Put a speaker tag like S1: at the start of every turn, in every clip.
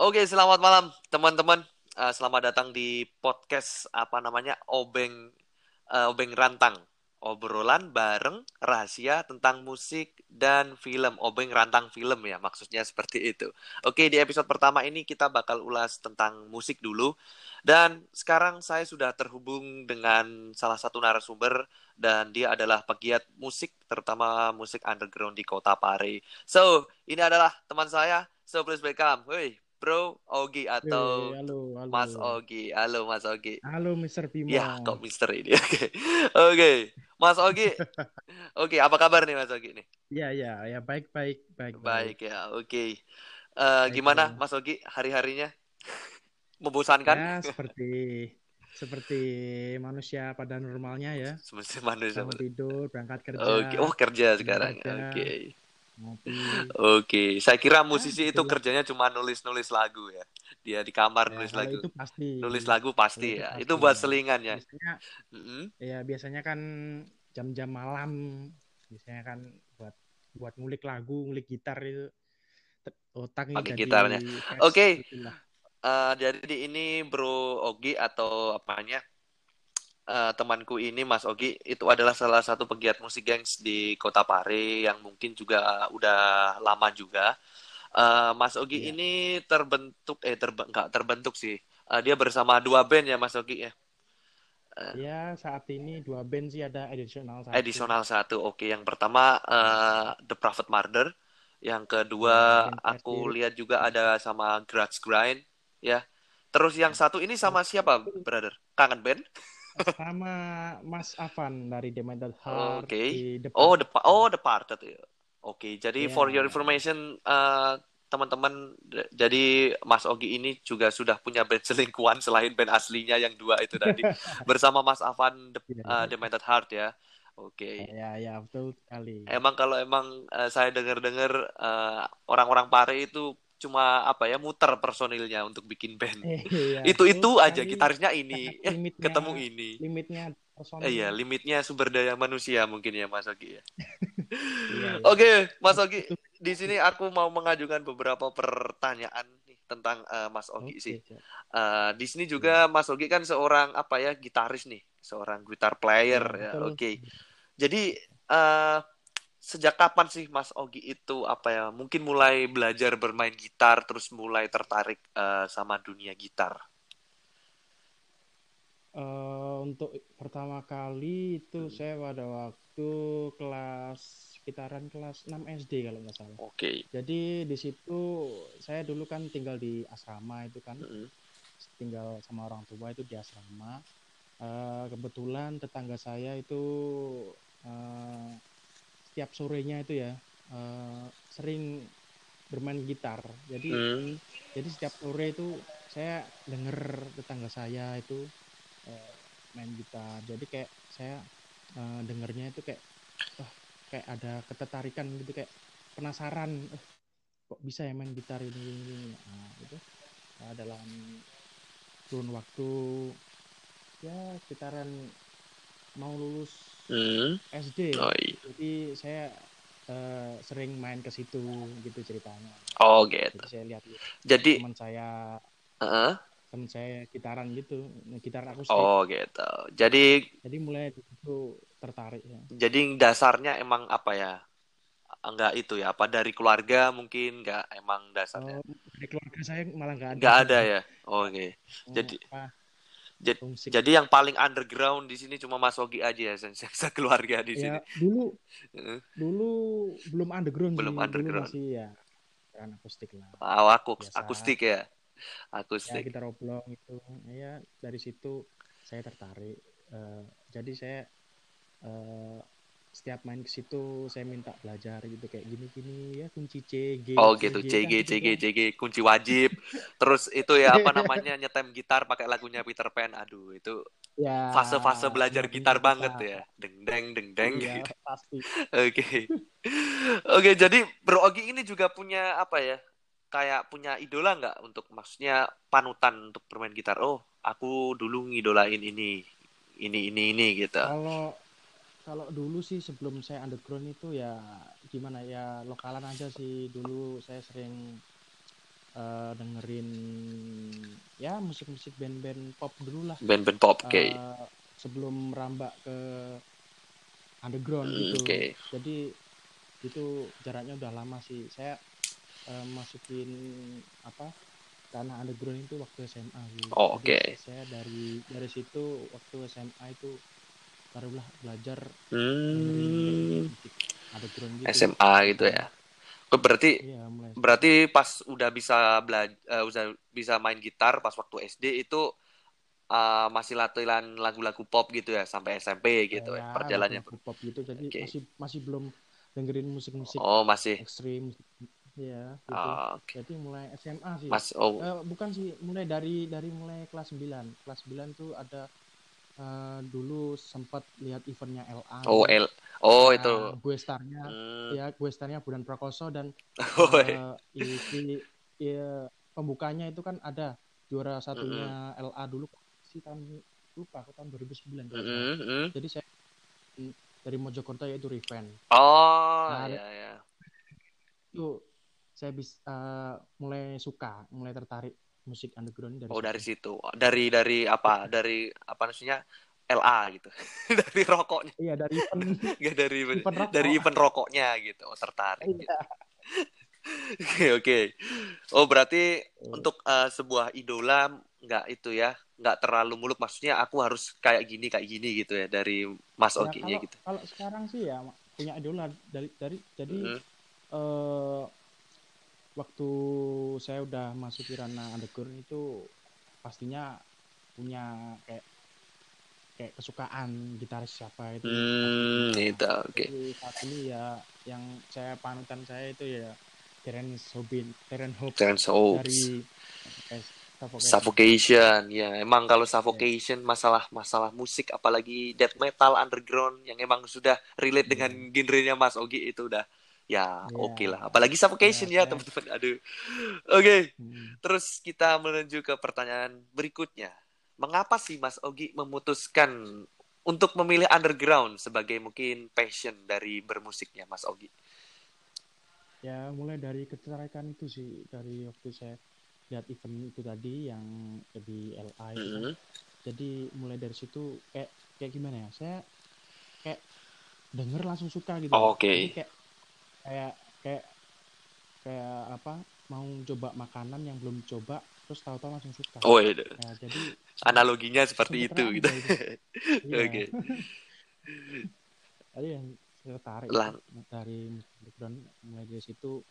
S1: Oke, selamat malam teman-teman. Uh, selamat datang di podcast apa namanya Obeng uh, Obeng Rantang. Obrolan bareng rahasia tentang musik dan film. Obeng Rantang film ya, maksudnya seperti itu. Oke, di episode pertama ini kita bakal ulas tentang musik dulu. Dan sekarang saya sudah terhubung dengan salah satu narasumber dan dia adalah pegiat musik, terutama musik underground di kota Pare. So, ini adalah teman saya. So, please welcome. Woi, Bro Ogi atau
S2: hey, halo, halo.
S1: Mas Ogi. Halo Mas Ogi.
S2: Halo Mr. Bimo.
S1: Ya, kok Mister ini. Oke. Okay. Oke. Okay. Mas Ogi. Oke, okay, apa kabar nih Mas Ogi nih?
S2: Ya, ya, ya baik baik baik.
S1: Baik, ya. Oke. Okay. Uh, gimana Mas Ogi hari-harinya? Membosankan?
S2: Ya, seperti seperti manusia pada normalnya ya.
S1: Seperti manusia.
S2: tidur, berangkat kerja.
S1: Oke, okay. oh kerja sekarang. Oke. Okay. Oke, okay. saya kira musisi ah, itu kerjanya cuma nulis-nulis lagu ya. Dia di kamar ya, nulis lagu.
S2: Itu pasti.
S1: Nulis lagu pasti itu ya. Pasti. Itu buat selingan ya.
S2: Biasanya, mm -hmm. ya biasanya kan jam-jam malam biasanya kan buat buat ngulik lagu, ngulik gitar itu otak
S1: Pakai gitarnya. Oke. Okay. Uh, jadi ini Bro Ogi atau apanya? Uh, temanku ini Mas Ogi itu adalah salah satu pegiat musik gengs di Kota Pare yang mungkin juga udah lama juga. Uh, Mas Ogi yeah. ini terbentuk eh terbe enggak terbentuk sih. Uh, dia bersama dua band ya Mas Ogi ya.
S2: Uh, ya saat ini dua band sih ada additional
S1: satu. Additional satu, oke. Yang pertama uh, The Prophet Murder, yang kedua ya, aku lihat juga ada sama Grudge Grind, ya. Terus yang satu ini sama siapa, brother? Kangen band?
S2: sama Mas Avan dari The Mental Heart.
S1: Oke. Okay. Oh, the oh the part itu. Oke, okay. jadi yeah. for your information uh, teman-teman jadi Mas Ogi ini juga sudah punya band selingkuhan selain band aslinya yang dua itu tadi bersama Mas Avan The, yeah, uh, The Mental Heart ya. Oke.
S2: Okay. Ya, ya betul sekali.
S1: Emang kalau emang uh, saya dengar-dengar uh, orang-orang Pare itu cuma apa ya muter personilnya untuk bikin band. Eh, iya. itu itu aja gitarisnya ini, eh, ketemu ini.
S2: Limitnya
S1: personil. Eh, iya, limitnya sumber daya manusia mungkin ya Mas Ogi ya. iya, iya. Oke, Mas Ogi, di sini aku mau mengajukan beberapa pertanyaan nih tentang uh, Mas Ogi okay, sih. Uh, di sini juga Mas Ogi kan seorang apa ya gitaris nih, seorang gitar player ya. ya. Oke. Okay. Jadi uh, sejak kapan sih Mas Ogi itu apa ya mungkin mulai belajar bermain gitar terus mulai tertarik uh, sama dunia gitar?
S2: Uh, untuk pertama kali itu hmm. saya pada waktu kelas sekitaran kelas 6 SD kalau nggak salah.
S1: Oke. Okay.
S2: Jadi di situ saya dulu kan tinggal di asrama itu kan, hmm. tinggal sama orang tua itu di asrama. Uh, kebetulan tetangga saya itu uh, setiap sorenya itu ya uh, sering bermain gitar. Jadi hmm. jadi setiap sore itu saya denger tetangga saya itu uh, main gitar. Jadi kayak saya uh, dengernya itu kayak oh, kayak ada ketertarikan gitu kayak penasaran oh, kok bisa ya main gitar ini ini. Nah, itu uh, dalam kurun waktu ya sekitaran mau lulus hmm. SD. Oh, iya. Jadi saya uh, sering main ke situ gitu ceritanya.
S1: Oh gitu.
S2: Jadi saya lihat.
S1: Jadi
S2: teman saya.
S1: Uh -uh.
S2: Teman saya gitaran gitu, gitar aku.
S1: Oh gitu. Jadi.
S2: Jadi mulai itu tertarik ya.
S1: Jadi dasarnya emang apa ya? Enggak itu ya? Apa dari keluarga mungkin enggak emang dasarnya? Oh,
S2: dari keluarga saya malah enggak ada.
S1: Enggak ada ya. Oh, Oke. Okay. Jadi. Apa? Jadi, jadi yang paling underground di sini cuma Mas Ogi aja ya, saya keluarga di ya, sini.
S2: Dulu, dulu belum underground.
S1: Belum
S2: sih.
S1: underground.
S2: Dulu masih ya kan akustik lah.
S1: Oh, aku akustik ya. Akustik.
S2: Ya, kita roblong itu. Ya dari situ saya tertarik. Uh, jadi saya uh, setiap main ke situ saya minta belajar gitu kayak gini-gini ya kunci C G
S1: oh gitu. C G C G C G kunci wajib. Terus itu ya apa namanya nyetem gitar pakai lagunya Peter Pan. Aduh itu ya, fase-fase belajar gitar bisa. banget ya. Deng deng deng deng
S2: iya, pasti.
S1: Oke. Oke jadi Bro Ogi ini juga punya apa ya kayak punya idola nggak? Untuk maksudnya panutan untuk bermain gitar. Oh aku dulu ngidolain ini ini ini ini gitu.
S2: Kalau kalau dulu sih sebelum saya underground itu ya gimana ya lokalan aja sih dulu saya sering uh, dengerin ya musik-musik band-band pop dulu lah
S1: band-band pop oke okay.
S2: uh, sebelum merambak ke underground hmm, gitu okay. jadi itu jaraknya udah lama sih saya uh, masukin apa karena underground itu waktu SMA
S1: gitu. Oh, oke. Okay.
S2: Saya dari dari situ waktu SMA itu barulah belajar
S1: hmm. underground gitu. SMA gitu ya. Berarti iya, mulai. berarti pas udah bisa belajar uh, udah bisa main gitar pas waktu SD itu uh, masih latihan lagu-lagu pop gitu ya sampai SMP gitu ya, ya perjalanannya.
S2: Pop gitu jadi okay. masih masih belum dengerin musik-musik
S1: oh masih
S2: ekstrim Iya, gitu. Oh, okay. Jadi mulai SMA sih. Mas, oh. Uh, bukan sih, mulai dari dari mulai kelas 9. Kelas 9 tuh ada uh, dulu sempat lihat eventnya LA.
S1: Oh, L. Oh, uh, itu.
S2: Gue starnya hmm. ya, gue starnya Budan Prakoso dan oh, uh, isi ya, pembukanya itu kan ada juara satunya mm -hmm. LA dulu sih tahun lupa aku tahun 2009 mm -hmm. Jadi saya dari Mojokerto yaitu Revenge.
S1: Oh, nah, iya ya.
S2: Itu saya bisa uh, mulai suka, mulai tertarik musik underground
S1: dari Oh, situ. dari situ. Dari dari apa? Dari apa maksudnya? LA gitu. dari rokoknya.
S2: Iya, dari event.
S1: Gak dari event rokok. dari event rokoknya gitu. Oh, tertarik. Iya. Gitu. Oke, oke. Oh, berarti oh. untuk uh, sebuah idola nggak itu ya, nggak terlalu muluk. Maksudnya aku harus kayak gini, kayak gini gitu ya dari Mas ya, Ogi-nya gitu.
S2: Kalau sekarang sih ya punya idola dari dari jadi mm -hmm. uh, waktu saya udah masuk di ranah underground itu pastinya punya kayak kayak kesukaan gitaris siapa itu.
S1: Hmm, nah, itu oke. Okay.
S2: saat ini ya yang saya panutan saya itu ya Terence Hobin, Terence Hope
S1: Terence Hope dari Suffocation. Suffocation. Ya, emang kalau Suffocation masalah masalah musik apalagi death metal underground yang emang sudah relate yeah. dengan genrenya Mas Ogi itu udah ya yeah. oke okay lah apalagi suffocation yeah, ya teman-teman aduh oke okay. hmm. terus kita menuju ke pertanyaan berikutnya mengapa sih Mas Ogi memutuskan untuk memilih underground sebagai mungkin passion dari bermusiknya Mas Ogi
S2: ya mulai dari ketertarikan itu sih dari waktu saya lihat event itu tadi yang di LA itu mm -hmm. jadi mulai dari situ kayak kayak gimana ya saya kayak denger langsung suka gitu
S1: oh, oke okay.
S2: kayak kayak kayak kayak apa mau coba makanan yang belum coba terus tahu-tahu langsung suka.
S1: Oh iya. Ya, jadi analoginya seperti itu gitu.
S2: Iya. Oke. Tadi yang tertarik Lang. dari background mulai dari situ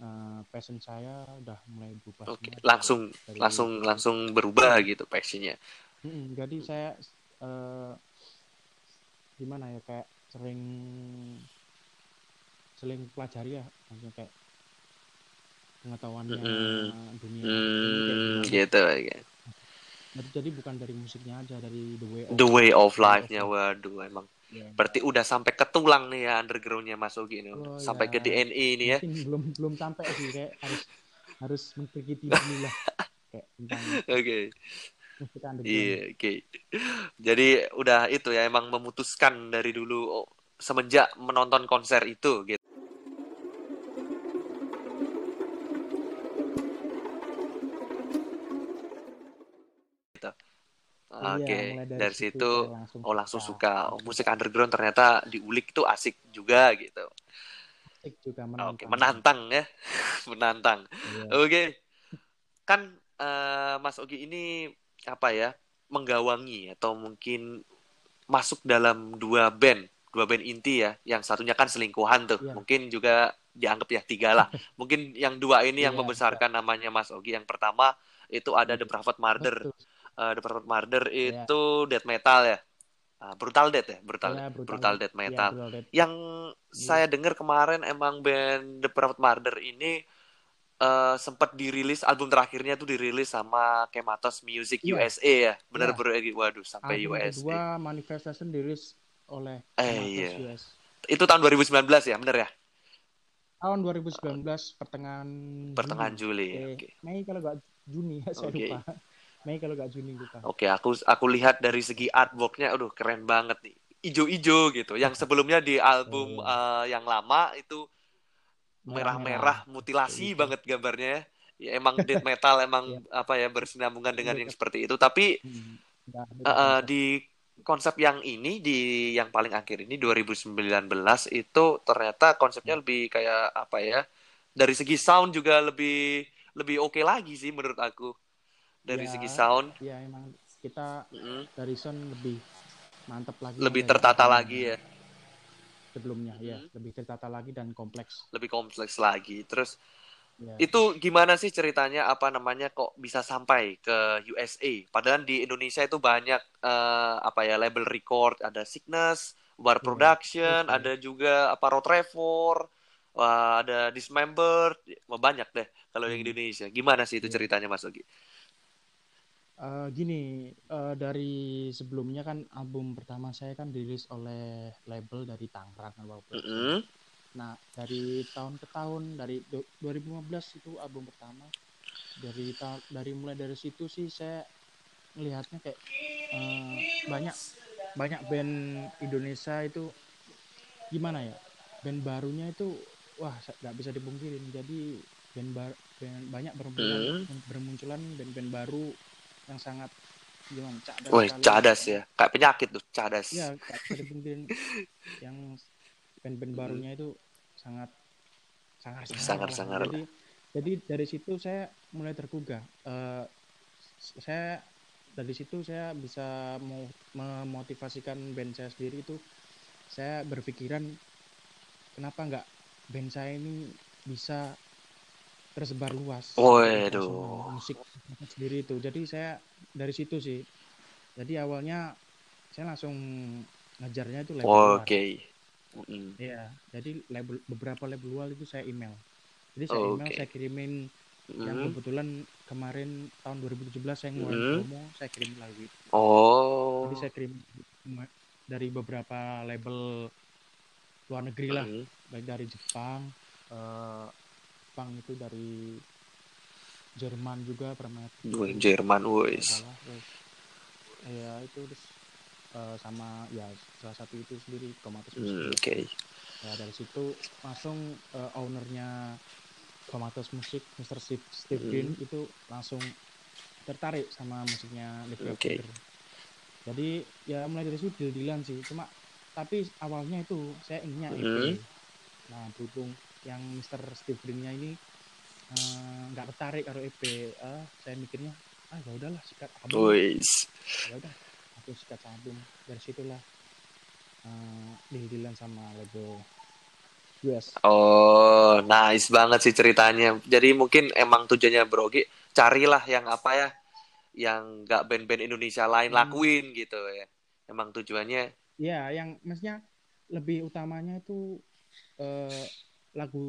S2: uh, passion saya udah mulai berubah.
S1: Oke, okay. langsung dari langsung langsung berubah gitu passionnya.
S2: Hmm, jadi saya uh, gimana ya kayak sering sering pelajari ya maksudnya kayak pengetahuannya mm dunia
S1: mm, gitu ya
S2: jadi bukan dari musiknya aja dari the way
S1: of the way of life-nya waduh emang yeah. berarti udah sampai ke tulang nih ya undergroundnya Mas Ogi ini oh, sampai ya. ke DNA ini ya
S2: belum belum sampai sih kayak harus harus mengkritik dulu lah kayak
S1: oke okay. Iya, oke. Okay. Jadi udah itu ya emang memutuskan dari dulu oh, semenjak menonton konser itu gitu. Oke, okay. dari, dari situ langsung oh langsung suka. Oh, musik underground ternyata diulik tuh asik juga gitu.
S2: Asik juga menantang.
S1: Oke, okay. menantang ya. menantang. Iya. Oke. Okay. Kan uh, Mas Ogi ini apa ya? menggawangi atau mungkin masuk dalam dua band, dua band inti ya. Yang satunya kan selingkuhan tuh. Yeah. Mungkin juga dianggap ya tiga lah. Mungkin yang dua ini yang yeah, membesarkan namanya Mas Ogi. Yang pertama itu ada The Prophet Murder. Betul uh, The Perfect Murder iya. itu yeah. death metal ya. Uh, brutal death ya, brutal, yeah, brutal, brutal death iya, metal. Yeah, death. Yang yeah. saya dengar kemarin emang band The Perfect Murder ini uh, sempat dirilis album terakhirnya tuh dirilis sama Kematos Music yeah. USA ya. Bener yeah. bener waduh sampai album USA.
S2: Kedua Manifestation dirilis oleh
S1: eh, iya. US. Itu tahun 2019 ya, bener ya?
S2: Tahun 2019 pertengahan
S1: pertengahan Juli. Juli.
S2: Okay. Mei kalau nggak Juni ya saya okay. lupa. Mei kalau gak Juni lupa.
S1: Oke, aku aku lihat dari segi artworknya, aduh keren banget nih. Ijo-ijo gitu. Yang sebelumnya di album oh. uh, yang lama itu merah-merah mutilasi iya. banget gambarnya. ya emang death metal emang yeah. apa ya bersinambungan dengan yang seperti itu tapi hmm. uh, di konsep yang ini di yang paling akhir ini 2019 itu ternyata konsepnya lebih kayak apa ya dari segi sound juga lebih lebih oke okay lagi sih menurut aku dari ya, segi sound
S2: ya emang kita mm -hmm. dari sound lebih mantap lagi
S1: lebih tertata lagi ya
S2: sebelumnya mm -hmm. ya lebih tertata lagi dan kompleks
S1: lebih kompleks lagi terus Ya. Itu gimana sih ceritanya apa namanya kok bisa sampai ke USA? Padahal di Indonesia itu banyak uh, apa ya label record, ada Sickness, Bar ya, Production, ya. ada juga apa Road Trevor, wah, ada Dismember, banyak deh kalau hmm. yang Indonesia. Gimana sih itu ya. ceritanya Mas Ogi?
S2: Uh, gini, uh, dari sebelumnya kan album pertama saya kan dirilis oleh label dari Tangerang kan Mm -hmm. Nah, dari tahun ke tahun dari 2015 itu album pertama. Dari ta dari mulai dari situ sih saya melihatnya kayak uh, banyak banyak band Indonesia itu gimana ya? Band barunya itu wah nggak bisa dipungkirin. Jadi band, bar, band banyak bermunculan hmm. bermunculan band-band baru yang sangat gimana
S1: cadas Woy, cadas ya. Kayak penyakit tuh cadas.
S2: Ya dipungkirin yang band-band hmm. barunya itu sangat sangat sangat sangat jadi jadi dari situ saya mulai tergugah. Uh, saya dari situ saya bisa memotivasikan band saya sendiri itu saya berpikiran kenapa nggak band saya ini bisa tersebar luas
S1: Waduh.
S2: musik sendiri itu jadi saya dari situ sih jadi awalnya saya langsung ngajarnya itu
S1: Oke. Okay.
S2: Mm. Iya, jadi label beberapa label luar itu saya email. Jadi saya oh, email, okay. saya kirimin mm. yang kebetulan kemarin tahun 2017 saya ngeluarin mm. promo, saya kirim lagi.
S1: Oh.
S2: Jadi saya kirim dari beberapa label luar negeri lah, mm. baik dari Jepang, uh, Jepang itu dari Jerman juga pernah.
S1: Jerman, wes.
S2: Ya itu terus uh, sama ya salah satu itu sendiri Komatos
S1: hmm, Oke. Okay.
S2: Ya dari situ langsung uh, ownernya Komatos Musik Mr. Steve, Steve hmm. Green itu langsung tertarik sama musiknya Live okay. Jadi ya mulai dari situ deal-dealan sih. Cuma tapi awalnya itu saya inginnya EP. Hmm. Nah berhubung yang Mr. Steve Green-nya ini eh, nggak uh, tertarik karo EP, uh, saya mikirnya ah ya udahlah sikat album. Ya udah aku sikat album dari situlah uh, dihidilan sama label US
S1: oh nice banget sih ceritanya jadi mungkin emang tujuannya Brogi carilah yang apa ya yang nggak band-band Indonesia lain hmm. lakuin gitu ya emang tujuannya
S2: ya yang maksudnya lebih utamanya itu uh, lagu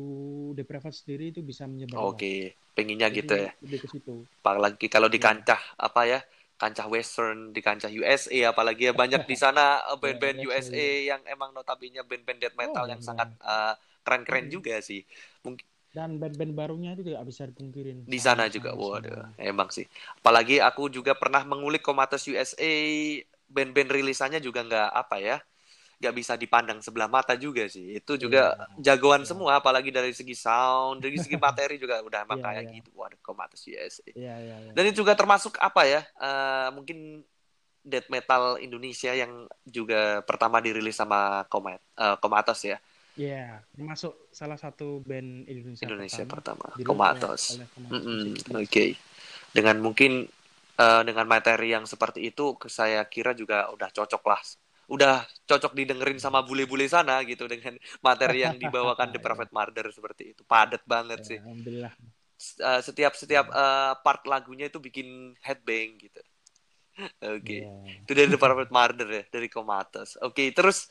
S2: Depraved sendiri itu bisa menyebar.
S1: Oke, okay. pengennya Jadi, gitu ya. Lebih ke situ. Apalagi kalau di ya. kancah apa ya kancah western di kancah USA apalagi ya banyak di sana eh, band-band USA yang emang notabene band-band death metal oh, yang sangat uh, keren-keren hmm. juga sih mungkin
S2: dan band-band barunya itu tidak bisa dipungkirin
S1: di sana juga waduh emang sih apalagi aku juga pernah mengulik Comatose USA band-band rilisannya juga nggak apa ya nggak bisa dipandang sebelah mata juga sih. Itu juga yeah. jagoan yeah. semua, apalagi dari segi sound, dari segi materi juga udah emang yeah, kayak yeah. gitu. Waduh, Comatus US.
S2: Yeah, yeah, yeah.
S1: Dan itu juga termasuk apa ya? Uh, mungkin death metal Indonesia yang juga pertama dirilis sama Comat, uh, Comatos ya.
S2: Iya, yeah, termasuk salah satu band Indonesia,
S1: Indonesia pertama, pertama. Comatos. Mm -hmm. Oke. Okay. Dengan mungkin uh, dengan materi yang seperti itu, saya kira juga udah cocok lah udah cocok didengerin sama bule-bule sana gitu dengan materi yang dibawakan The Prophet Murder seperti itu. Padat banget ya, sih. alhamdulillah. Uh, setiap setiap uh, part lagunya itu bikin headbang gitu. Oke. Okay. yeah. itu dari The Prophet Murder ya dari Comatose oke okay, terus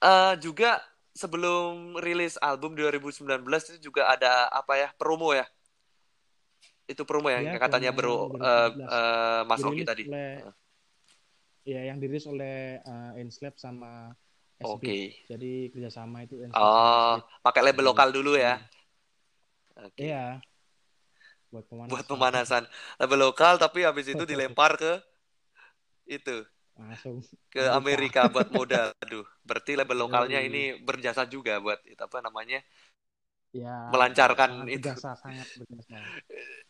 S1: uh, juga sebelum rilis album 2019 itu juga ada apa ya promo ya? Itu promo yang ya, katanya bro uh, uh, Mas Oki tadi. oleh
S2: ya yang dirilis oleh uh, Enslab sama.
S1: Oke. Okay.
S2: Jadi kerjasama itu
S1: Enslab Oh, pakai label lokal dulu ya.
S2: Okay. Iya.
S1: Buat pemanasan. Buat pemanasan. Label lokal tapi habis itu dilempar ke itu.
S2: Langsung
S1: ke Amerika buat modal. Aduh, berarti label lokalnya ini berjasa juga buat itu apa namanya?
S2: Ya,
S1: melancarkan itu.
S2: Berjasa sangat berjasa.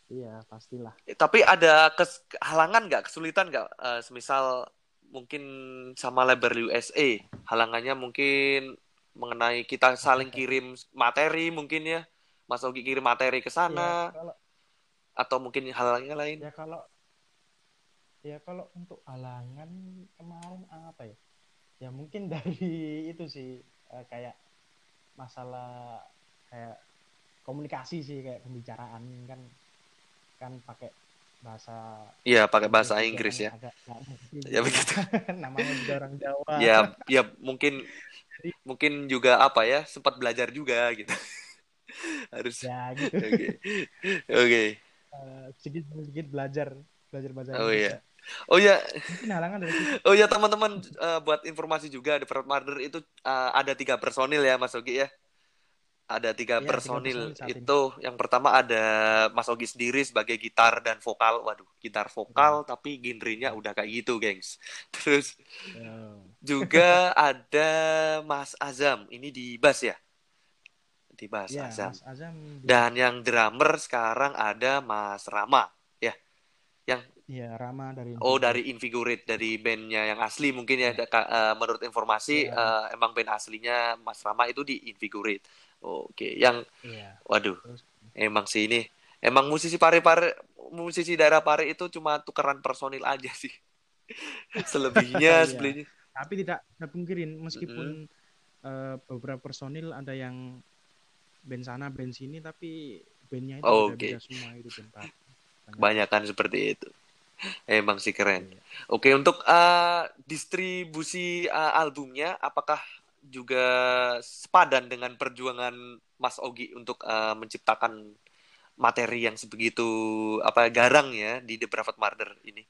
S2: Iya, pastilah.
S1: Tapi ada halangan nggak, kesulitan nggak? Uh, semisal mungkin sama label USA, halangannya mungkin mengenai kita saling kirim materi mungkin ya, Mas Ogi kirim materi ke sana, ya, kalau, atau mungkin halangnya lain?
S2: Ya kalau ya kalau untuk halangan kemarin apa ya? Ya mungkin dari itu sih uh, kayak masalah kayak komunikasi sih kayak pembicaraan kan kan pakai bahasa
S1: Iya, pakai bahasa Inggris ya. Agak, ya begitu.
S2: Namanya juga orang Jawa.
S1: Ya, ya mungkin Jadi, mungkin juga apa ya, sempat belajar juga gitu. Harus.
S2: Ya, gitu.
S1: Oke. Oke. Okay.
S2: Uh, sedikit sedikit belajar, belajar bahasa
S1: Oh iya. Oh ya.
S2: halangan dari
S1: Oh ya teman-teman uh, buat informasi juga di Perut Marder itu uh, ada tiga personil ya Mas Ogi ya ada tiga ya, personil tiga itu ini. yang pertama ada Mas Ogi sendiri sebagai gitar dan vokal waduh gitar vokal hmm. tapi genrenya udah kayak gitu gengs terus oh. juga ada Mas Azam ini di bass ya di bass ya, Azam. Mas Azam dan yang drummer sekarang ada Mas Rama ya yang
S2: Iya, Rama dari
S1: Invigorate. Oh, dari Invigorate, dari bandnya yang asli mungkin ya. ya. Uh, menurut informasi, ya. uh, emang band aslinya Mas Rama itu di Invigorate. Oke, yang iya. waduh, emang sih ini emang musisi pare-pare musisi daerah Pare itu cuma tukeran personil aja sih. Selebihnya, iya. selebihnya.
S2: Tapi tidak tidak pungkirin meskipun mm -hmm. uh, beberapa personil ada yang band sana, band sini tapi bandnya itu
S1: oh, okay.
S2: semua itu band
S1: Kebanyakan seperti itu. Emang sih keren. Iya. Oke, untuk uh, distribusi uh, albumnya apakah juga sepadan dengan perjuangan Mas Ogi untuk uh, menciptakan materi yang sebegitu apa garang ya di The Private Murder ini.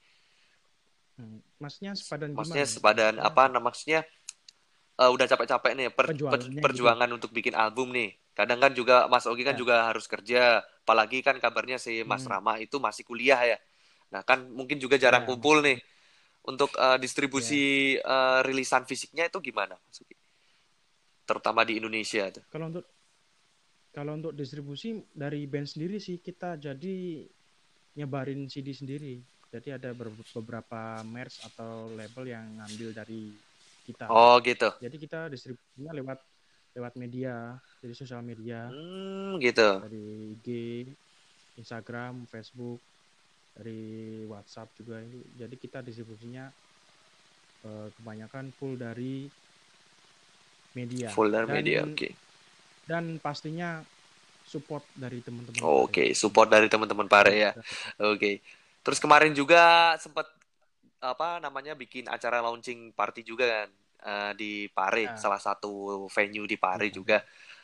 S2: Hmm, masnya sepadan
S1: Masnya gimana? sepadan ya? apa maksudnya uh, udah capek-capek nih per, per, gitu. perjuangan gitu. untuk bikin album nih. Kadang kan juga Mas Ogi kan ya. juga harus kerja, apalagi kan kabarnya si Mas hmm. Rama itu masih kuliah ya. Nah, kan mungkin juga jarang ya, kumpul nih. Untuk uh, distribusi ya. uh, rilisan fisiknya itu gimana Mas Ogi? Terutama di Indonesia tuh.
S2: Kalau untuk kalau untuk distribusi dari band sendiri sih kita jadi nyebarin CD sendiri. Jadi ada beberapa merch atau label yang ngambil dari kita.
S1: Oh gitu.
S2: Jadi kita distribusinya lewat lewat media, jadi sosial media.
S1: Hmm, gitu.
S2: Dari IG, Instagram, Facebook, dari WhatsApp juga. Jadi kita distribusinya eh, kebanyakan full dari media.
S1: Folder dan, media, oke. Okay.
S2: Dan pastinya support dari teman-teman.
S1: Oh, oke, okay. support dari teman-teman Pare ya. Oke. Okay. Terus kemarin juga sempat apa namanya bikin acara launching party juga kan uh, di Pare, ya. salah satu venue di Pare ya. juga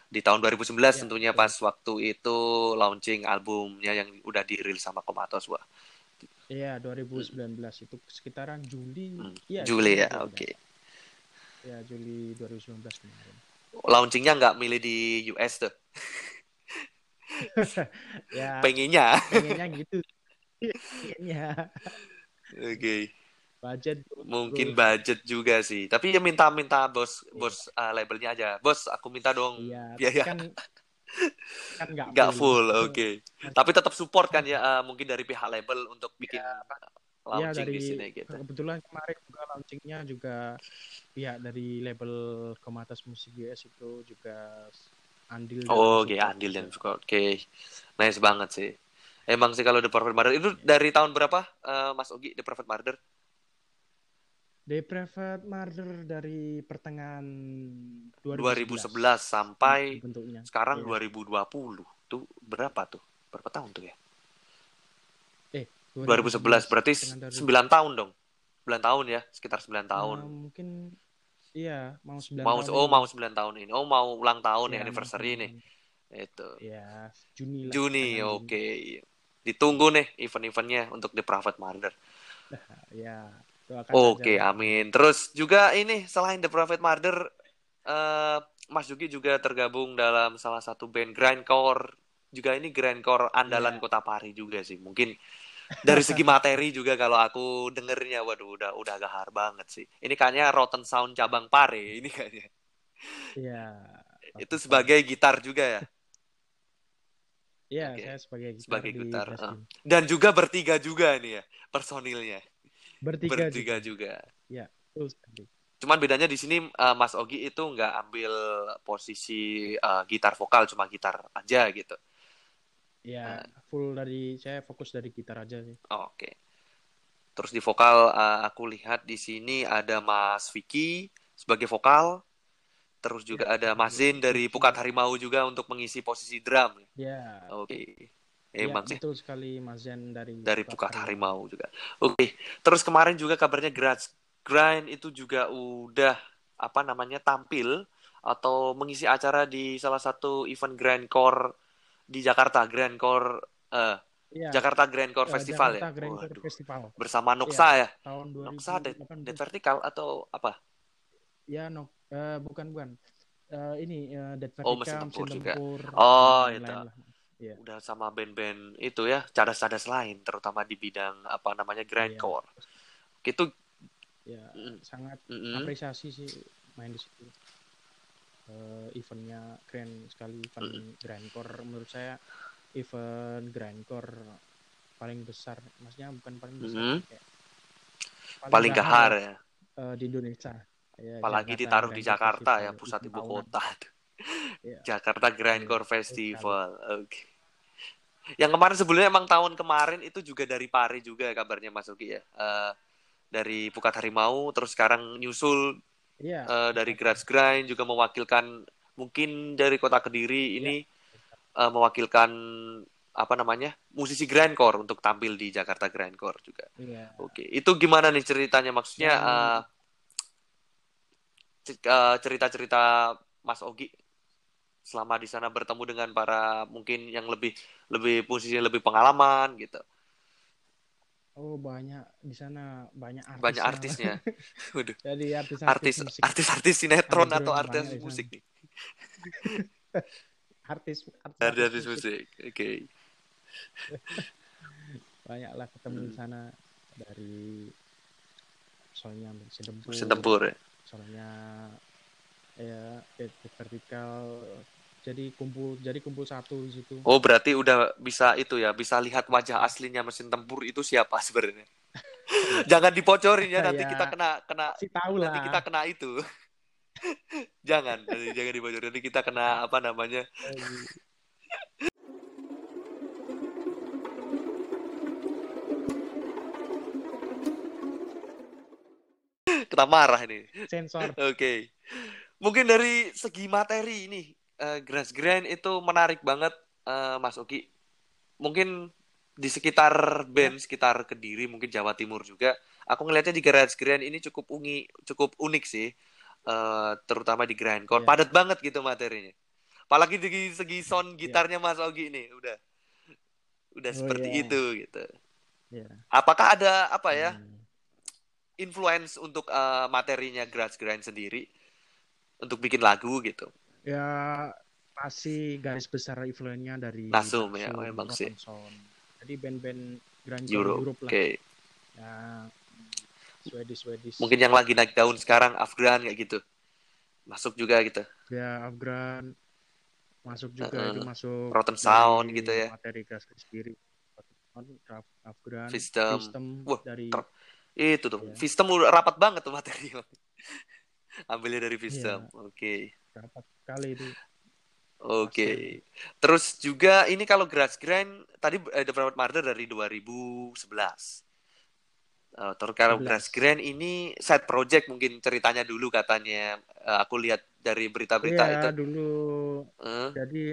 S1: di tahun 2019 ya, tentunya betul. pas waktu itu launching albumnya yang udah dirilis sama Komatos, Wah.
S2: Iya, 2019 hmm. itu sekitaran Juli. Hmm.
S1: Ya, Juli ya, oke. Okay.
S2: Ya, Juli 2019 kemarin.
S1: Launchingnya nggak milih di US tuh?
S2: ya.
S1: Pengennya.
S2: Pengennya gitu. Pengennya.
S1: Oke. Okay.
S2: Budget.
S1: Mungkin budget juga sih. Tapi ya minta-minta bos yeah. bos uh, labelnya aja. Bos, aku minta dong
S2: iya, biaya. Kan, kan
S1: nggak full. full oke. Okay. Tapi tetap support kan ya uh, mungkin dari pihak label untuk bikin ya, launching ya, dari, di sini gitu.
S2: Kebetulan kemarin juga launchingnya juga pihak dari label Komatas Musik US itu juga andil.
S1: Oh, oke, okay. andil dan. Oke, okay. nice banget sih. Emang sih kalau The Perfect Murder itu dari tahun berapa, uh, Mas Ogi, The Perfect Murder?
S2: The Private Murder dari pertengahan
S1: 2011, 2011 sampai bentuknya. sekarang iya. 2020. Tuh berapa tuh? Berapa tahun tuh ya? 2011 berarti 9 tahun dong. 9 tahun ya, sekitar 9 tahun. Uh,
S2: mungkin iya, mau 9
S1: mau,
S2: tahun.
S1: Oh, ini. mau 9 tahun ini. Oh, mau ulang tahun ya, ya anniversary ini. Itu.
S2: Ya, Juni lah.
S1: Juni, oke. Okay. Ditunggu nih event-eventnya untuk The Private Murder.
S2: ya,
S1: Oke, okay, amin. Terus juga ini selain The Private Murder uh, Mas Juki juga tergabung dalam salah satu band grindcore juga ini grindcore andalan yeah. Kota Pari juga sih. Mungkin dari segi materi juga kalau aku dengernya waduh udah udah gahar banget sih ini kayaknya Rotten Sound cabang Pare ini kayaknya
S2: iya
S1: itu sebagai gitar juga ya
S2: Iya, okay. saya sebagai gitar
S1: sebagai gitar. Uh. Dan juga bertiga juga nih ya personilnya.
S2: Bertiga,
S1: bertiga juga.
S2: Iya, betul sekali.
S1: Cuman bedanya di sini uh, Mas Ogi itu nggak ambil posisi uh, gitar vokal, cuma gitar aja gitu.
S2: Ya, uh, full dari saya fokus dari gitar aja sih.
S1: Oke. Okay. Terus di vokal uh, aku lihat di sini ada Mas Vicky sebagai vokal, Terus juga ya, ada Mas Zin dari Pukat Harimau juga untuk mengisi posisi drum.
S2: Ya.
S1: Oke.
S2: Okay. Emang ya, betul sekali Mas dari
S1: dari Pukat Harimau, juga. Oke. Okay. Terus kemarin juga kabarnya Grats Grind itu juga udah apa namanya tampil atau mengisi acara di salah satu event Grand Core di Jakarta, Grand Core uh, ya. Jakarta Grand Core ya, Festival
S2: Jakarta ya. Grand Core Festival.
S1: Bersama Noksa ya. ya.
S2: Tahun 2018.
S1: Noksa Dead Vertical atau apa?
S2: Ya, no, uh, bukan bukan. Uh, ini uh, Dead Vertical, oh, mesin tempur,
S1: juga. Oh, itu. Yeah. Udah sama band-band itu ya, cadas-cadas lain, terutama di bidang apa namanya grindcore. Yeah. Itu
S2: ya mm. sangat mm -hmm. apresiasi sih main di situ. Uh, eventnya keren sekali event grindcore menurut saya event grindcore paling besar maksudnya bukan paling besar mm -hmm. kayak
S1: paling, paling gahar ya
S2: uh, di Indonesia
S1: Ya, Apalagi Jakarta, ditaruh di Jakarta ya pusat ibu kota. ya. Jakarta Grindcore ya, Festival. Oke. Okay. Yang kemarin sebelumnya emang tahun kemarin itu juga dari Pari juga kabarnya Mas Uki ya. Uh, dari Pukat Harimau terus sekarang nyusul ya. uh, dari Graz Grind juga mewakilkan mungkin dari kota Kediri ini uh, mewakilkan apa namanya musisi grindcore untuk tampil di Jakarta Grindcore juga.
S2: Ya.
S1: Oke, itu gimana nih ceritanya? Maksudnya uh, Eh, cerita-cerita Mas Ogi selama di sana bertemu dengan para mungkin yang lebih lebih posisi lebih pengalaman gitu.
S2: Oh banyak di sana banyak artis.
S1: Banyak artisnya.
S2: Waduh. Jadi artis
S1: artis artis, artis, artis sinetron atau artis musik nih.
S2: artis
S1: artis, artis, artis musik. Oke. Okay.
S2: Banyaklah ketemu hmm. di sana dari soalnya
S1: Sedempur. Sedempur ya
S2: soalnya ya vertikal jadi kumpul jadi kumpul satu di situ
S1: oh berarti udah bisa itu ya bisa lihat wajah aslinya mesin tempur itu siapa sebenarnya jangan dipocorin ya nanti ya, kita kena kena
S2: tahu
S1: nanti kita kena itu jangan nanti jangan dibocorin nanti kita kena apa namanya kita marah ini.
S2: Sensor.
S1: Oke. Okay. Mungkin dari segi materi ini uh, Grass Grand itu menarik banget uh, Mas Oki. Mungkin di sekitar band, ya. sekitar Kediri, mungkin Jawa Timur juga. Aku ngelihatnya di Grass Grand ini cukup ungi, cukup unik sih. Uh, terutama di grindcore. Ya. Padat banget gitu materinya. Apalagi di segi sound ya. gitarnya ya. Mas Ogi ini udah udah oh, seperti ya. itu gitu. Ya. Apakah ada apa ya? Hmm influence untuk uh, materinya Grudge Grind sendiri untuk bikin lagu gitu?
S2: Ya pasti garis besar influence-nya dari
S1: Nasum ya, oh, emang sih.
S2: Jadi band-band grunge Europe, Europe lah. Okay. Ya,
S1: Swedish Swedish. Mungkin yang lagi naik daun sekarang Afghan kayak gitu. Masuk juga gitu.
S2: Ya, Afghan masuk juga uh itu masuk
S1: Rotten Sound gitu ya.
S2: Materi gas sendiri. Afghan,
S1: System, System Wah, dari itu tuh. Yeah. Sistem udah rapat banget tuh materi. Ambilnya dari sistem. Yeah. Oke. Okay.
S2: Rapat kali itu.
S1: Oke. Okay. Terus juga ini kalau Grass Grind tadi eh, The Private Murder dari 2011. Uh, terus kalau Grass Grind ini side project mungkin ceritanya dulu katanya uh, aku lihat dari berita-berita
S2: yeah,
S1: itu.
S2: dulu. Uh? Jadi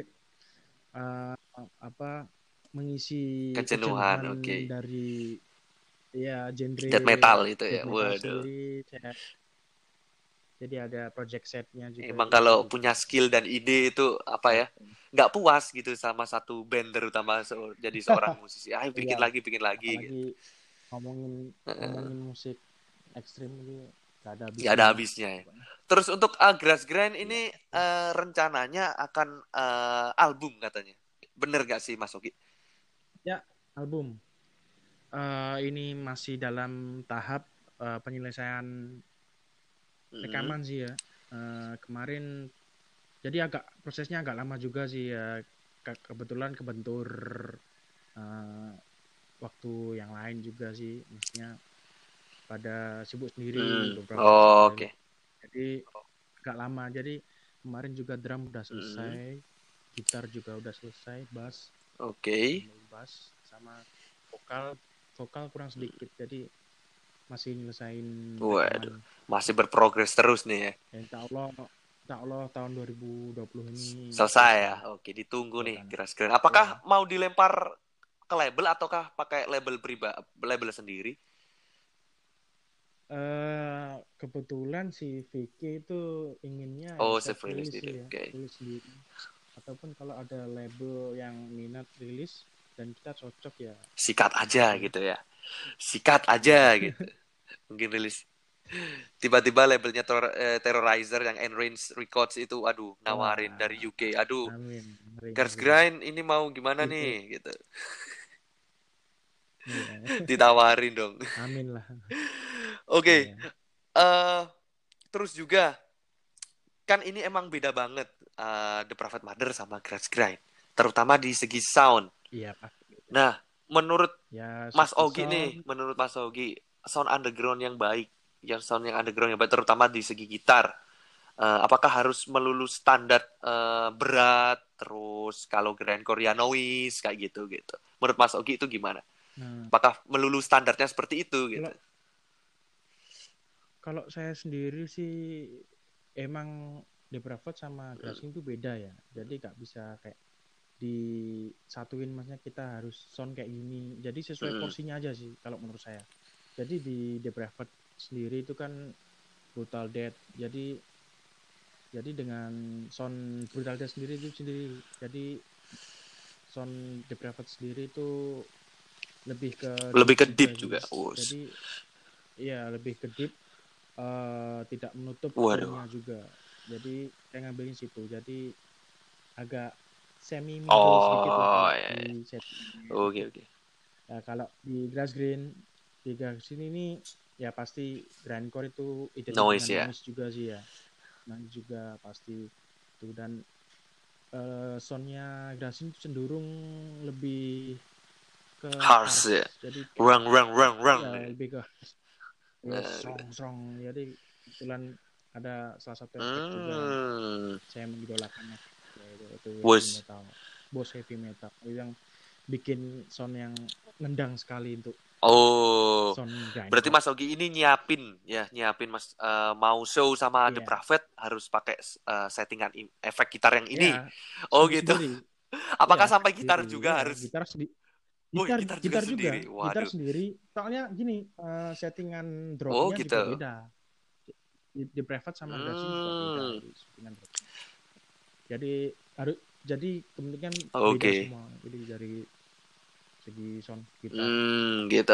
S2: uh, apa mengisi
S1: kejenuhan, oke. Okay.
S2: dari Iya, genre
S1: death metal itu ya. Waduh.
S2: Jadi ada project setnya juga.
S1: Emang gitu. kalau punya skill dan ide itu apa ya? Nggak puas gitu sama satu band terutama se jadi seorang musisi. Ah, bikin iya. lagi, bikin lagi.
S2: Apalagi gitu. ngomongin ngomongin musik ekstrim itu
S1: nggak ada habisnya. Gak ada habisnya ya. Terus untuk uh, Grass Grand ini uh, rencananya akan uh, album katanya. Bener gak sih Mas Oki?
S2: Ya, album uh, ini masih dalam tahap uh, penyelesaian rekaman mm. sih ya. Uh, kemarin jadi agak prosesnya agak lama juga sih ya. ke kebetulan kebentur uh, waktu yang lain juga sih maksudnya pada sibuk sendiri
S1: Hmm.
S2: beberapa
S1: Oh, oke.
S2: jadi agak lama jadi kemarin juga drum udah selesai gitar juga udah selesai bass
S1: Oke.
S2: tambah bass sama vokal vokal kurang sedikit jadi masih nyelesain
S1: Waduh. Masih berprogres terus nih ya.
S2: Ya, insya Allah insya Allah tahun 2020 ini
S1: Selesai ya. Oke, ditunggu nih Grand. Apakah mau dilempar ke label ataukah pakai label pribadi label sendiri?
S2: Eh kebetulan si Vicky itu inginnya
S1: Oh,
S2: self release
S1: sendiri,
S2: ya,
S1: oke.
S2: rilis sendiri. Ataupun kalau ada label yang minat rilis dan kita cocok ya
S1: Sikat aja gitu ya. Sikat aja gitu. Mungkin rilis tiba-tiba labelnya Terror- eh, Terrorizer yang Enrange Records itu aduh nawarin
S2: Wah.
S1: dari UK. Aduh,
S2: ngeri.
S1: Grind ini mau gimana nih gitu.
S2: Iya,
S1: Ditawarin dong.
S2: amin lah.
S1: Oke,
S2: Iya.
S1: eh terus juga kan ini emang beda banget eh, The Prophet Mother sama Grass Grind, terutama di segi sound.
S2: Iya, Pak.
S1: Nah, menurut
S2: Ya,
S1: Mas Ogi
S2: sound,
S1: nih, menurut Mas Ogi, sound underground yang baik, yang sound yang underground yang baik, terutama di segi gitar, eh, apakah harus melulu standar eh, berat, terus kalau grindcore ya noise kayak gitu gitu. Menurut Mas Ogi itu gimana?
S2: Nah,
S1: Apakah melulu standarnya seperti itu gitu?
S2: Kalau- kalau saya sendiri sih emang Depravot sama Grassing itu beda ya. Jadi nggak bisa kayak disatuin maksudnya kita harus sound kayak gini. Jadi sesuai
S1: Hmm.
S2: porsinya aja sih kalau menurut saya. Jadi di Depravot sendiri itu kan brutal death. Jadi jadi dengan sound brutal death sendiri itu sendiri. Jadi sound Depravot sendiri itu lebih ke
S1: Lebih ke deep juga. Wus.
S2: Jadi iya lebih ke deep eh, tidak menutup
S1: Waduh.
S2: juga. Jadi saya ngambilin situ. Jadi agak semi middle
S1: Oh,
S2: sedikit lah
S1: iya,
S2: settingnya.
S1: Oke oke.
S2: Nah, kalau di grass green di grass green ini ya pasti grindcore itu identik
S1: Noise
S2: dengan
S1: ya.
S2: noise juga sih ya. Noise juga pasti itu dan eh soundnya grass green cenderung lebih ke
S1: Harsh ya.
S2: Jadi
S1: Rang rang rang rang.
S2: ya, lebih ke
S1: Nah,
S2: ya, strong strong jadi kebetulan ada salah satu efek juga
S1: Hmm.
S2: saya mengidolakannya yaitu itu
S1: Bos.
S2: heavy metal bos heavy metal itu yang bikin sound yang nendang sekali untuk
S1: Oh.
S2: sound
S1: Berarti Mas Ogi ini nyiapin ya, nyiapin Mas eh, mau show sama The
S2: Iya.
S1: Prophet harus pakai eh, settingan efek gitar yang ini.
S2: Ya,
S1: oh
S2: sendiri-
S1: gitu. Apakah
S2: Ya,
S1: sampai gitar
S2: sendiri.
S1: juga
S2: Ya,
S1: harus
S2: gitar sendiri
S1: Oh,
S2: gitar
S1: gitar
S2: gitar,
S1: juga
S2: juga,
S1: sendiri.
S2: gitar sendiri soalnya gini eh, settingan
S1: Oh,
S2: dropnya
S1: gitu.
S2: juga beda di, di private sama juga beda
S1: Hmm.
S2: dropnya. jadi harus jadi kemungkinan
S1: Oke.
S2: beda semua jadi dari segi sound gitar
S1: Hmm, gitu.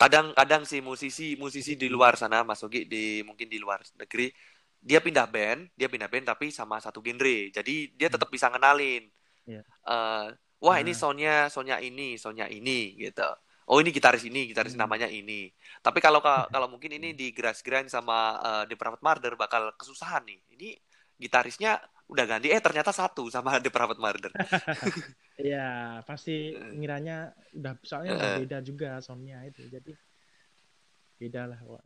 S1: Kadang-kadang sih musisi musisi di luar sana Mas Ogi di mungkin di luar negeri dia pindah band, dia pindah band tapi sama satu genre. Jadi dia tetap bisa ngenalin.
S2: Iya.
S1: Eh, wah ini
S2: Nah.
S1: soundnya soundnya ini, soundnya ini gitu. Oh ini gitaris ini, gitaris
S2: Hmm.
S1: namanya ini. Tapi kalau ka- kalau mungkin ini di Grass Grind sama eh, The Private Murder bakal kesusahan nih. Ini gitarisnya udah ganti, eh ternyata satu sama The Private Murder.
S2: Iya, pasti
S1: Eh.
S2: ngiranya udah soalnya udah
S1: Eh.
S2: beda juga soundnya itu. Jadi beda lah, Wak.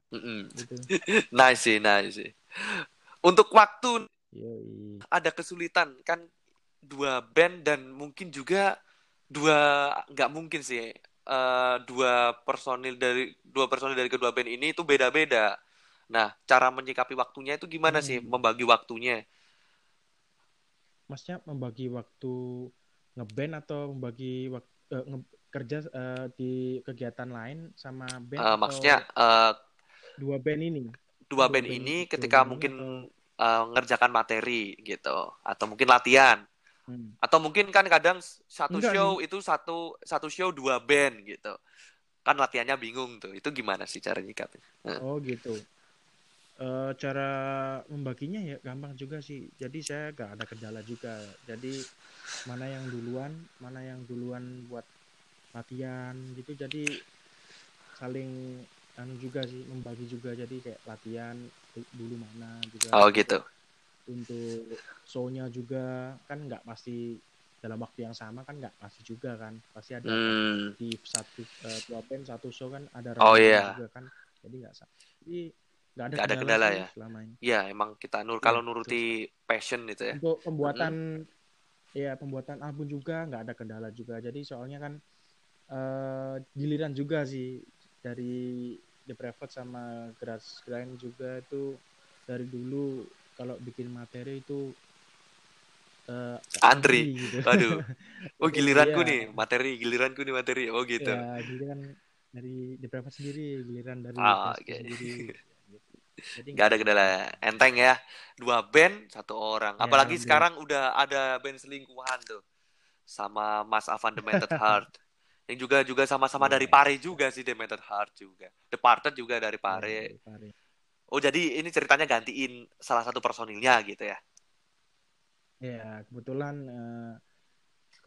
S2: Gitu.
S1: Nice sih, nice sih. Untuk waktu
S2: Yoi.
S1: ada kesulitan kan dua band dan mungkin juga dua nggak mungkin sih eh, dua personil dari dua personil dari kedua band ini itu beda-beda. Nah, cara menyikapi waktunya itu gimana sih
S2: Hmm.
S1: membagi waktunya?
S2: Masnya membagi waktu ngeband atau membagi waktu kerja eh, di kegiatan lain sama band
S1: Eh,
S2: atau
S1: maksudnya eh,
S2: dua band ini?
S1: dua
S2: dua
S1: band
S2: band-
S1: ini ketika
S2: band
S1: mungkin
S2: atau-
S1: eh, ngerjakan materi gitu atau mungkin latihan
S2: Hmm.
S1: atau mungkin kan kadang satu
S2: Enggak
S1: show itu satu satu show dua band gitu kan latihannya bingung tuh itu gimana sih cara nyikapin
S2: Oh gitu. Eh, cara membaginya ya gampang juga sih. Jadi saya gak ada kendala juga. Jadi mana yang duluan, mana yang duluan buat latihan gitu. Jadi saling anu juga sih membagi juga. Jadi kayak latihan du- dulu mana juga.
S1: oh gitu
S2: Untuk show-nya juga kan nggak pasti dalam waktu yang sama kan nggak pasti juga kan pasti ada
S1: Hmm.
S2: di satu uh, dua band satu show kan ada
S1: Oh, iya.
S2: juga kan jadi nggak sa- jadi nggak ada
S1: Nggak ada
S2: kendala,
S1: kendala ya?
S2: selama ini
S1: Ya, emang kita nur
S2: Iya,
S1: kalau
S2: betul.
S1: nuruti passion itu ya.
S2: untuk pembuatan ya pembuatan album juga nggak ada kendala juga jadi soalnya kan eh, giliran juga sih dari The Private sama Grass Grind juga itu dari dulu kalau bikin materi itu eh,
S1: Antri.
S2: gitu.
S1: Waduh. Oh, giliranku
S2: Iya.
S1: nih, materi, giliranku nih materi. Oh, gitu.
S2: Ya, giliran dari The Private sendiri, giliran dari
S1: Ah, oke.
S2: sendiri. gitu.
S1: Nggak ada kendala. Enteng ya. Dua band, satu orang.
S2: Ya,
S1: Apalagi
S2: band.
S1: sekarang udah ada band selingkuhan tuh. Sama Mas Avan Demented Heart. Yang juga juga sama-sama
S2: Iya.
S1: dari Pare juga sih Demented Heart juga. Departed juga dari
S2: Ya,
S1: Pare.
S2: dari Pare.
S1: Oh, jadi ini ceritanya gantiin salah satu personilnya gitu ya.
S2: Ya, kebetulan eh,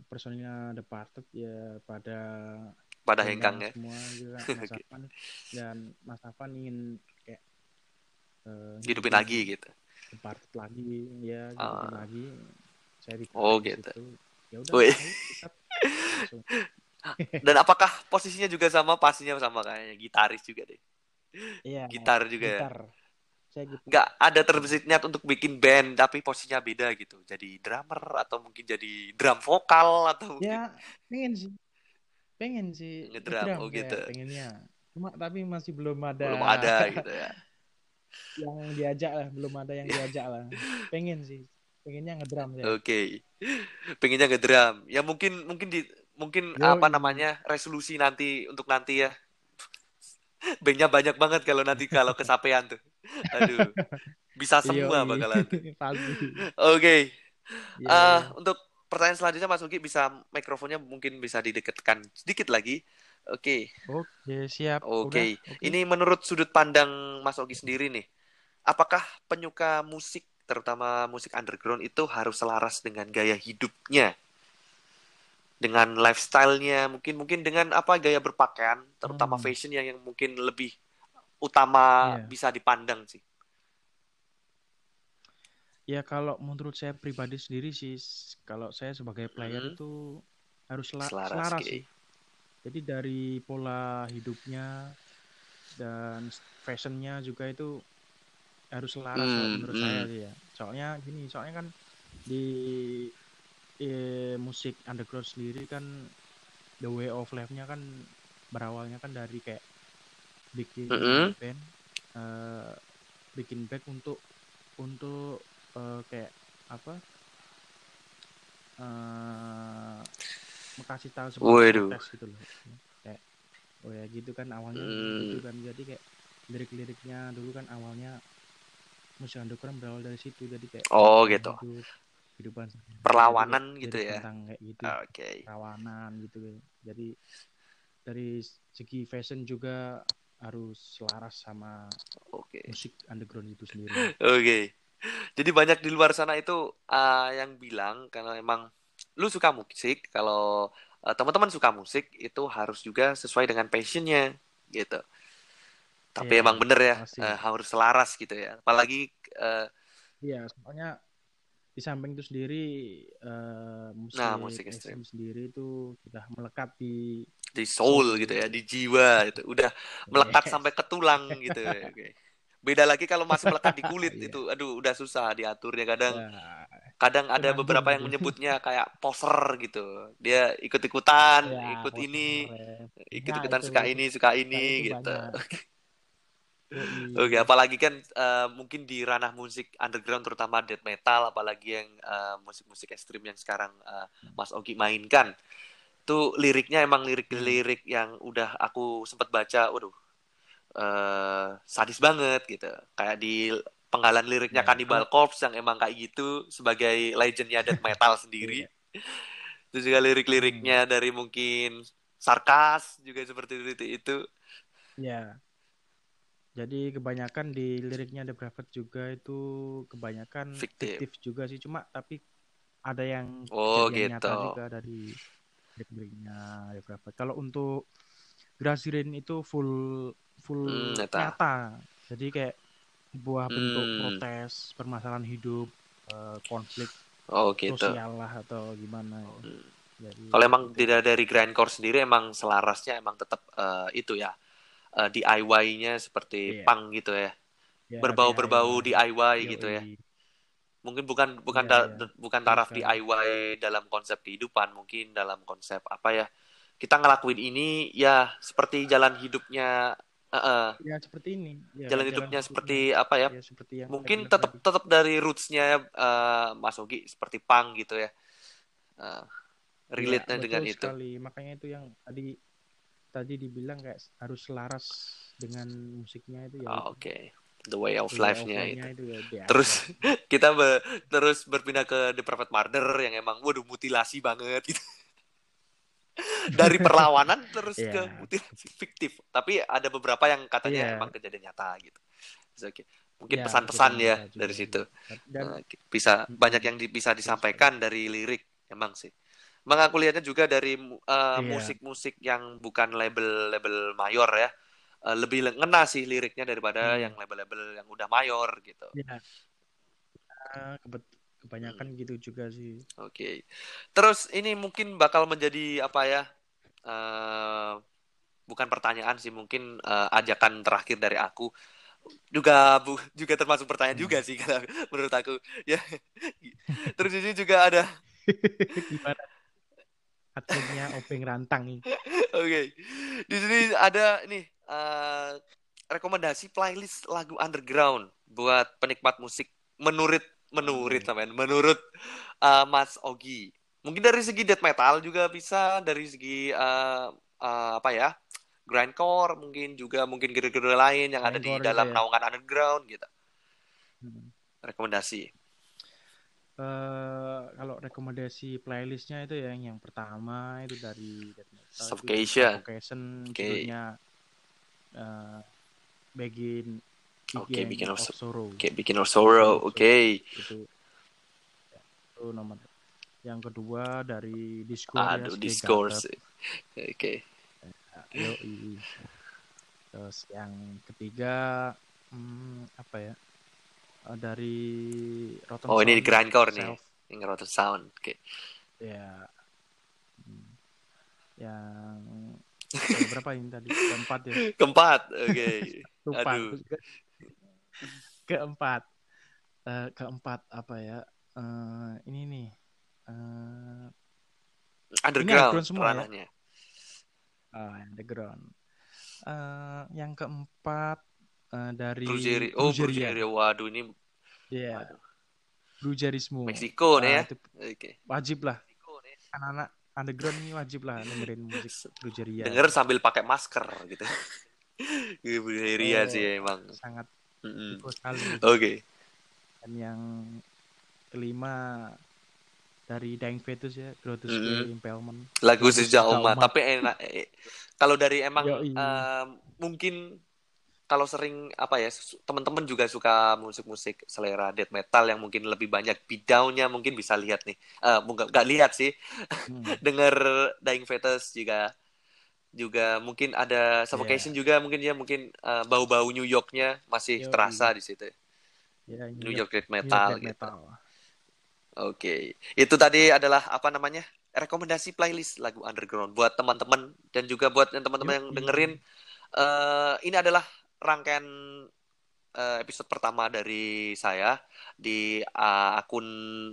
S2: personilnya Departed ya pada
S1: Pada
S2: hengkang
S1: ya.
S2: semua juga Mas
S1: Oke.
S2: Afan dan Mas Afan ingin eh,
S1: Hidupin lagi gitu.
S2: Departed lagi ya
S1: Ah.
S2: lagi saya
S1: Oh, gitu.
S2: ya udah.
S1: Dan apakah posisinya juga sama? Pastinya sama kayaknya gitaris juga deh.
S2: Iya,
S1: Gitar juga ya.
S2: gitar saya gitu
S1: Nggak ada terbesit niat untuk bikin band, tapi posisinya beda gitu. Jadi drummer atau mungkin jadi drum vokal atau mungkin
S2: ya pengen sih pengen sih
S1: Ngedrum, oh gitu.
S2: pengennya cuma tapi masih belum ada
S1: belum ada gitu ya.
S2: yang diajak lah belum ada yang diajak lah pengen sih pengennya ngedrum saya
S1: Oke. Pengennya ngedrum. Ya mungkin mungkin di mungkin
S2: Yoi.
S1: apa namanya resolusi nanti untuk nanti ya. Bandnya banyak banget kalau nanti kalau kesapean tuh. Aduh. Bisa semua
S2: Yoi.
S1: bakalan. Oke.
S2: Iya,
S1: Eh,
S2: iya.
S1: untuk pertanyaan selanjutnya Mas Ugi bisa mikrofonnya mungkin bisa didekatkan sedikit lagi. Oke.
S2: oke siap
S1: Oke.
S2: Udah, oke.
S1: Ini menurut sudut pandang Mas Ogi sendiri nih. Apakah penyuka musik terutama musik underground itu harus selaras dengan gaya hidupnya? Dengan lifestyle-nya, mungkin mungkin dengan apa gaya berpakaian, terutama
S2: Hmm.
S1: fashion yang, yang mungkin lebih utama
S2: Iya.
S1: bisa dipandang sih.
S2: ya kalau menurut saya pribadi sendiri sih kalau saya sebagai player
S1: Mhm.
S2: itu harus sela-
S1: Selaras,
S2: selaras sih jadi dari pola hidupnya dan fashionnya juga itu harus selaras
S1: Hmm,
S2: menurut
S1: hmm.
S2: saya sih ya soalnya gini soalnya kan di eh, musik underground sendiri kan the way of life-nya kan berawalnya kan dari kayak bikin
S1: Mhm.
S2: band eh, bikin band untuk untuk eh, kayak apa eh mengasih tahu sebuah protes gitu loh kayak oh ya gitu kan awalnya
S1: Hmm.
S2: gitu kan jadi kayak lirik-liriknya dulu kan awalnya musik underground berawal dari situ jadi kayak
S1: Oh, gitu.
S2: hidup, kehidupan. Jadi
S1: Perlawanan gitu
S2: lirik
S1: ya.
S2: tentang kayak gitu
S1: Oke.
S2: rawanan gitu jadi dari segi fashion juga harus selaras sama
S1: Oke.
S2: musik underground itu sendiri
S1: Oke. Jadi banyak di luar sana itu uh, yang bilang kalau emang lu suka musik, kalau uh, teman-teman suka musik itu harus juga sesuai dengan passionnya gitu. Tapi
S2: Iya,
S1: emang bener ya uh, harus selaras gitu ya. Apalagi uh,
S2: Iya, soalnya di samping itu sendiri eh, musik,
S1: Nah, musik ekstrim.
S2: sendiri itu sudah melekat di
S1: di soul gitu ya, di jiwa itu udah melekat
S2: Yes.
S1: sampai ke tulang gitu. ya. Beda lagi kalau masih melekat di kulit
S2: Iya.
S1: itu, aduh udah susah diaturnya kadang.
S2: Ya,
S1: kadang ada
S2: Penanggung
S1: beberapa yang menyebutnya kayak poser gitu. Dia ikut-ikutan
S2: ya,
S1: ikut
S2: poster
S1: ini
S2: keren.
S1: ikut-ikutan
S2: Nah,
S1: suka
S2: itu-
S1: ini suka ini gitu. oke apalagi kan eh, mungkin di ranah musik underground terutama death metal apalagi yang eh, musik-musik ekstrim yang sekarang eh, Mas Ogi mainkan. Tuh liriknya emang lirik-lirik yang udah aku sempat baca waduh eh, sadis banget gitu. Kayak di penggalan liriknya
S2: Ya,
S1: Cannibal Corpse yang emang kayak gitu sebagai legendnya death metal sendiri
S2: Iya.
S1: Terus juga lirik-liriknya dari mungkin sarkas juga seperti itu itu.
S2: Ya. Jadi kebanyakan di liriknya The Private juga itu kebanyakan
S1: Fiktif.
S2: fiktif juga sih cuma tapi ada yang
S1: Oh,
S2: kejadian nyata
S1: gitu.
S2: juga dari lirik-liriknya The Private. Kalau untuk Grasirin itu full full
S1: Hmm, nyata.
S2: nyata. Jadi kayak sebuah bentuk
S1: Hmm.
S2: protes, permasalahan hidup, eh, konflik
S1: oh gitu
S2: sosial lah atau gimana ya.
S1: Hmm.
S2: Jadi,
S1: kalau emang
S2: gitu.
S1: tidak dari grindcore sendiri emang selarasnya emang tetap uh, itu ya uh, DIY-nya seperti
S2: Iya.
S1: punk gitu ya
S2: Ya,
S1: berbau-berbau
S2: DIY.
S1: DIY gitu ya mungkin bukan bukan
S2: Iya,
S1: ta-
S2: iya.
S1: bukan taraf
S2: Bukan.
S1: DIY dalam konsep kehidupan mungkin dalam konsep apa ya kita ngelakuin ini ya seperti jalan hidupnya eh, eh,
S2: Ya seperti ini. Ya,
S1: jalan hidupnya seperti apa ya
S2: ya seperti yang
S1: mungkin tetap
S2: tadi.
S1: tetap dari rootsnya eh, Mas Ogi seperti punk gitu ya Eh, relate-nya
S2: Ya,
S1: dengan
S2: betul
S1: itu
S2: sekali. Makanya itu yang tadi tadi dibilang kayak harus selaras dengan musiknya itu ya.
S1: Oh, oke the way of life-nya itu
S2: itu ya,
S1: terus kita be- terus berpindah ke The Perfect Murder yang emang waduh mutilasi banget gitu. Dari perlawanan terus
S2: Iya.
S1: ke mutilasi fiktif. Tapi ada beberapa yang katanya
S2: Iya.
S1: emang kejadian nyata gitu. It's okay. Mungkin
S2: Ya,
S1: pesan-pesan ya
S2: nyata juga
S1: dari
S2: sih.
S1: situ.
S2: Dan
S1: Nah, bisa banyak yang di- bisa disampaikan dari lirik emang sih. Emang aku lihatnya juga dari eh,
S2: Iya.
S1: musik-musik yang bukan label-label mayor ya. Eh, lebih le- ngena sih liriknya daripada
S2: Hmm.
S1: yang label-label yang udah mayor gitu.
S2: ya, ya, kebet- kebanyakan
S1: Hmm.
S2: gitu juga sih.
S1: Oke. Terus ini mungkin bakal menjadi apa ya? eh bukan pertanyaan sih, mungkin eh, ajakan terakhir dari aku. Juga bu, juga termasuk pertanyaan
S2: Hmm.
S1: juga sih kalau menurut aku. Ya. Terus ini juga ada
S2: Gimana? Adminnya Openg Rantang nih.
S1: Oke. Di sini ada nih eh, rekomendasi playlist lagu underground buat penikmat musik menurut menurut sampean, menurut eh, Mas Ogi. Mungkin dari segi death metal juga bisa, dari segi eh, eh, apa ya? grindcore mungkin juga mungkin genre-genre lain yang ada di
S2: Grindcore
S1: dalam
S2: ya.
S1: naungan underground gitu.
S2: Hmm.
S1: Rekomendasi.
S2: Eh, kalau rekomendasi playlistnya itu ya yang, yang pertama itu dari death
S1: Suffocation.
S2: Suffocation
S1: Oke.
S2: judulnya eh, Begin
S1: Oke, Begin
S2: of,
S1: of So-
S2: Sorrow
S1: Oke, Bikin of Sorrow. Oke.
S2: itu ya, itu nomor yang kedua dari Discord ya
S1: Aduh, discourse. Oke.
S2: Yoi. terus yang ketiga hmm, apa ya Eh, dari Rotten
S1: Oh, ini di
S2: Sound,
S1: grindcore nih. Yang Rotten Sound. Oke.
S2: ya Hmm. yang berapa ini tadi keempat ya
S1: Keempat. Oke.
S2: lupa
S1: Aduh.
S2: Ke- keempat Eh, keempat apa ya Eh, ini nih Eh,
S1: underground
S2: underground semua ya? ah, underground Eh, yang keempat eh, dari
S1: Brujeri. Oh,
S2: Brujeria.
S1: Brujeri. Waduh, ini
S2: Iya,
S1: waduh.
S2: Brujerismo.
S1: Meksiko nih ya.
S2: Ah, itu
S1: Oke.
S2: wajib lah. Anak-anak underground ini wajib lah dengerin musik Brujeria.
S1: Denger sambil pakai masker gitu. Brujeri
S2: Oh.
S1: sih emang.
S2: Sangat Sekali.
S1: Oke.
S2: Dan yang kelima dari Dying Fetus ya, Grotesque
S1: Mm-mm.
S2: Impalement.
S1: Lagu Sejauh Umat, tapi enak. eh, Kalau dari emang
S2: Yoi.
S1: em, mungkin kalau sering apa ya teman-teman juga suka musik-musik selera death metal yang mungkin lebih banyak beatdown-nya mungkin bisa lihat nih. Nggak nggak lihat sih.
S2: Hmm.
S1: Denger Dying Fetus juga juga mungkin ada Suffocation juga mungkin ya mungkin eh, bau-bau New York-nya masih
S2: Yoi.
S1: terasa di situ.
S2: Ya,
S1: New York death
S2: New
S1: metal gitu.
S2: Metal.
S1: Oke, itu tadi adalah apa namanya rekomendasi playlist lagu underground buat teman-teman dan juga buat teman-teman yang dengerin. eh ini adalah rangkaian eh, episode pertama dari saya di eh, akun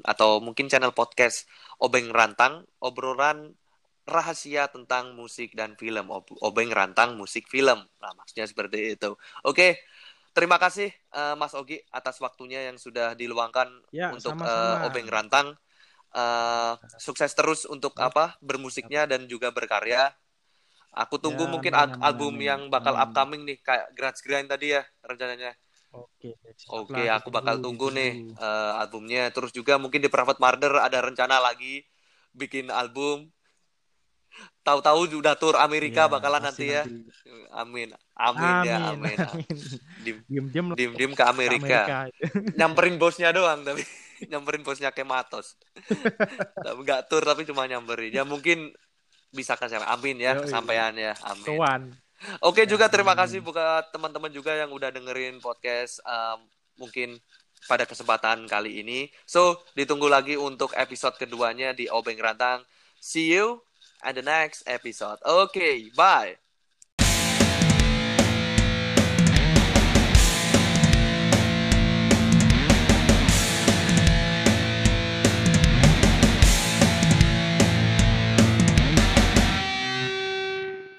S1: atau mungkin channel podcast Obeng Rantang, obrolan rahasia tentang musik dan film. Ob- Obeng Rantang musik film. Nah, maksudnya seperti itu. Oke. Terima kasih eh, Mas Ogi atas waktunya yang sudah diluangkan
S2: Ya,
S1: untuk
S2: sama-sama.
S1: eh, Obeng Rantang. Eh, sukses terus untuk
S2: Ya.
S1: apa bermusiknya dan juga berkarya. Aku tunggu
S2: Ya,
S1: mungkin
S2: amin,
S1: al-
S2: amin,
S1: album
S2: amin.
S1: yang bakal
S2: Amin.
S1: upcoming nih kayak Grudge Grind tadi ya rencananya.
S2: Oke,
S1: Oke, aku bakal
S2: ditunggu,
S1: tunggu nih
S2: ditunggu.
S1: eh, albumnya. Terus juga mungkin di Private Murder ada rencana lagi bikin album. Tahu-tahu udah tur Amerika
S2: Ya,
S1: bakalan nanti ya. Amin. Amin, ya, amin. Dim-
S2: Diam-diam lah
S1: Dim-dim ke
S2: ke
S1: Amerika.
S2: Amerika.
S1: Nyamperin bosnya doang tapi nyamperin bosnya kayak Matos. Tapi nggak tur tapi cuma nyamperin. Ya mungkin bisa kan saya. Amin ya kesampaian ya. Amin.
S2: Sowan.
S1: Oke juga terima
S2: Amin.
S1: kasih buat teman-teman juga yang udah dengerin podcast um, mungkin pada kesempatan kali ini. So, ditunggu lagi untuk episode keduanya di Obeng Rantang. See you at the next episode. Okay, bye.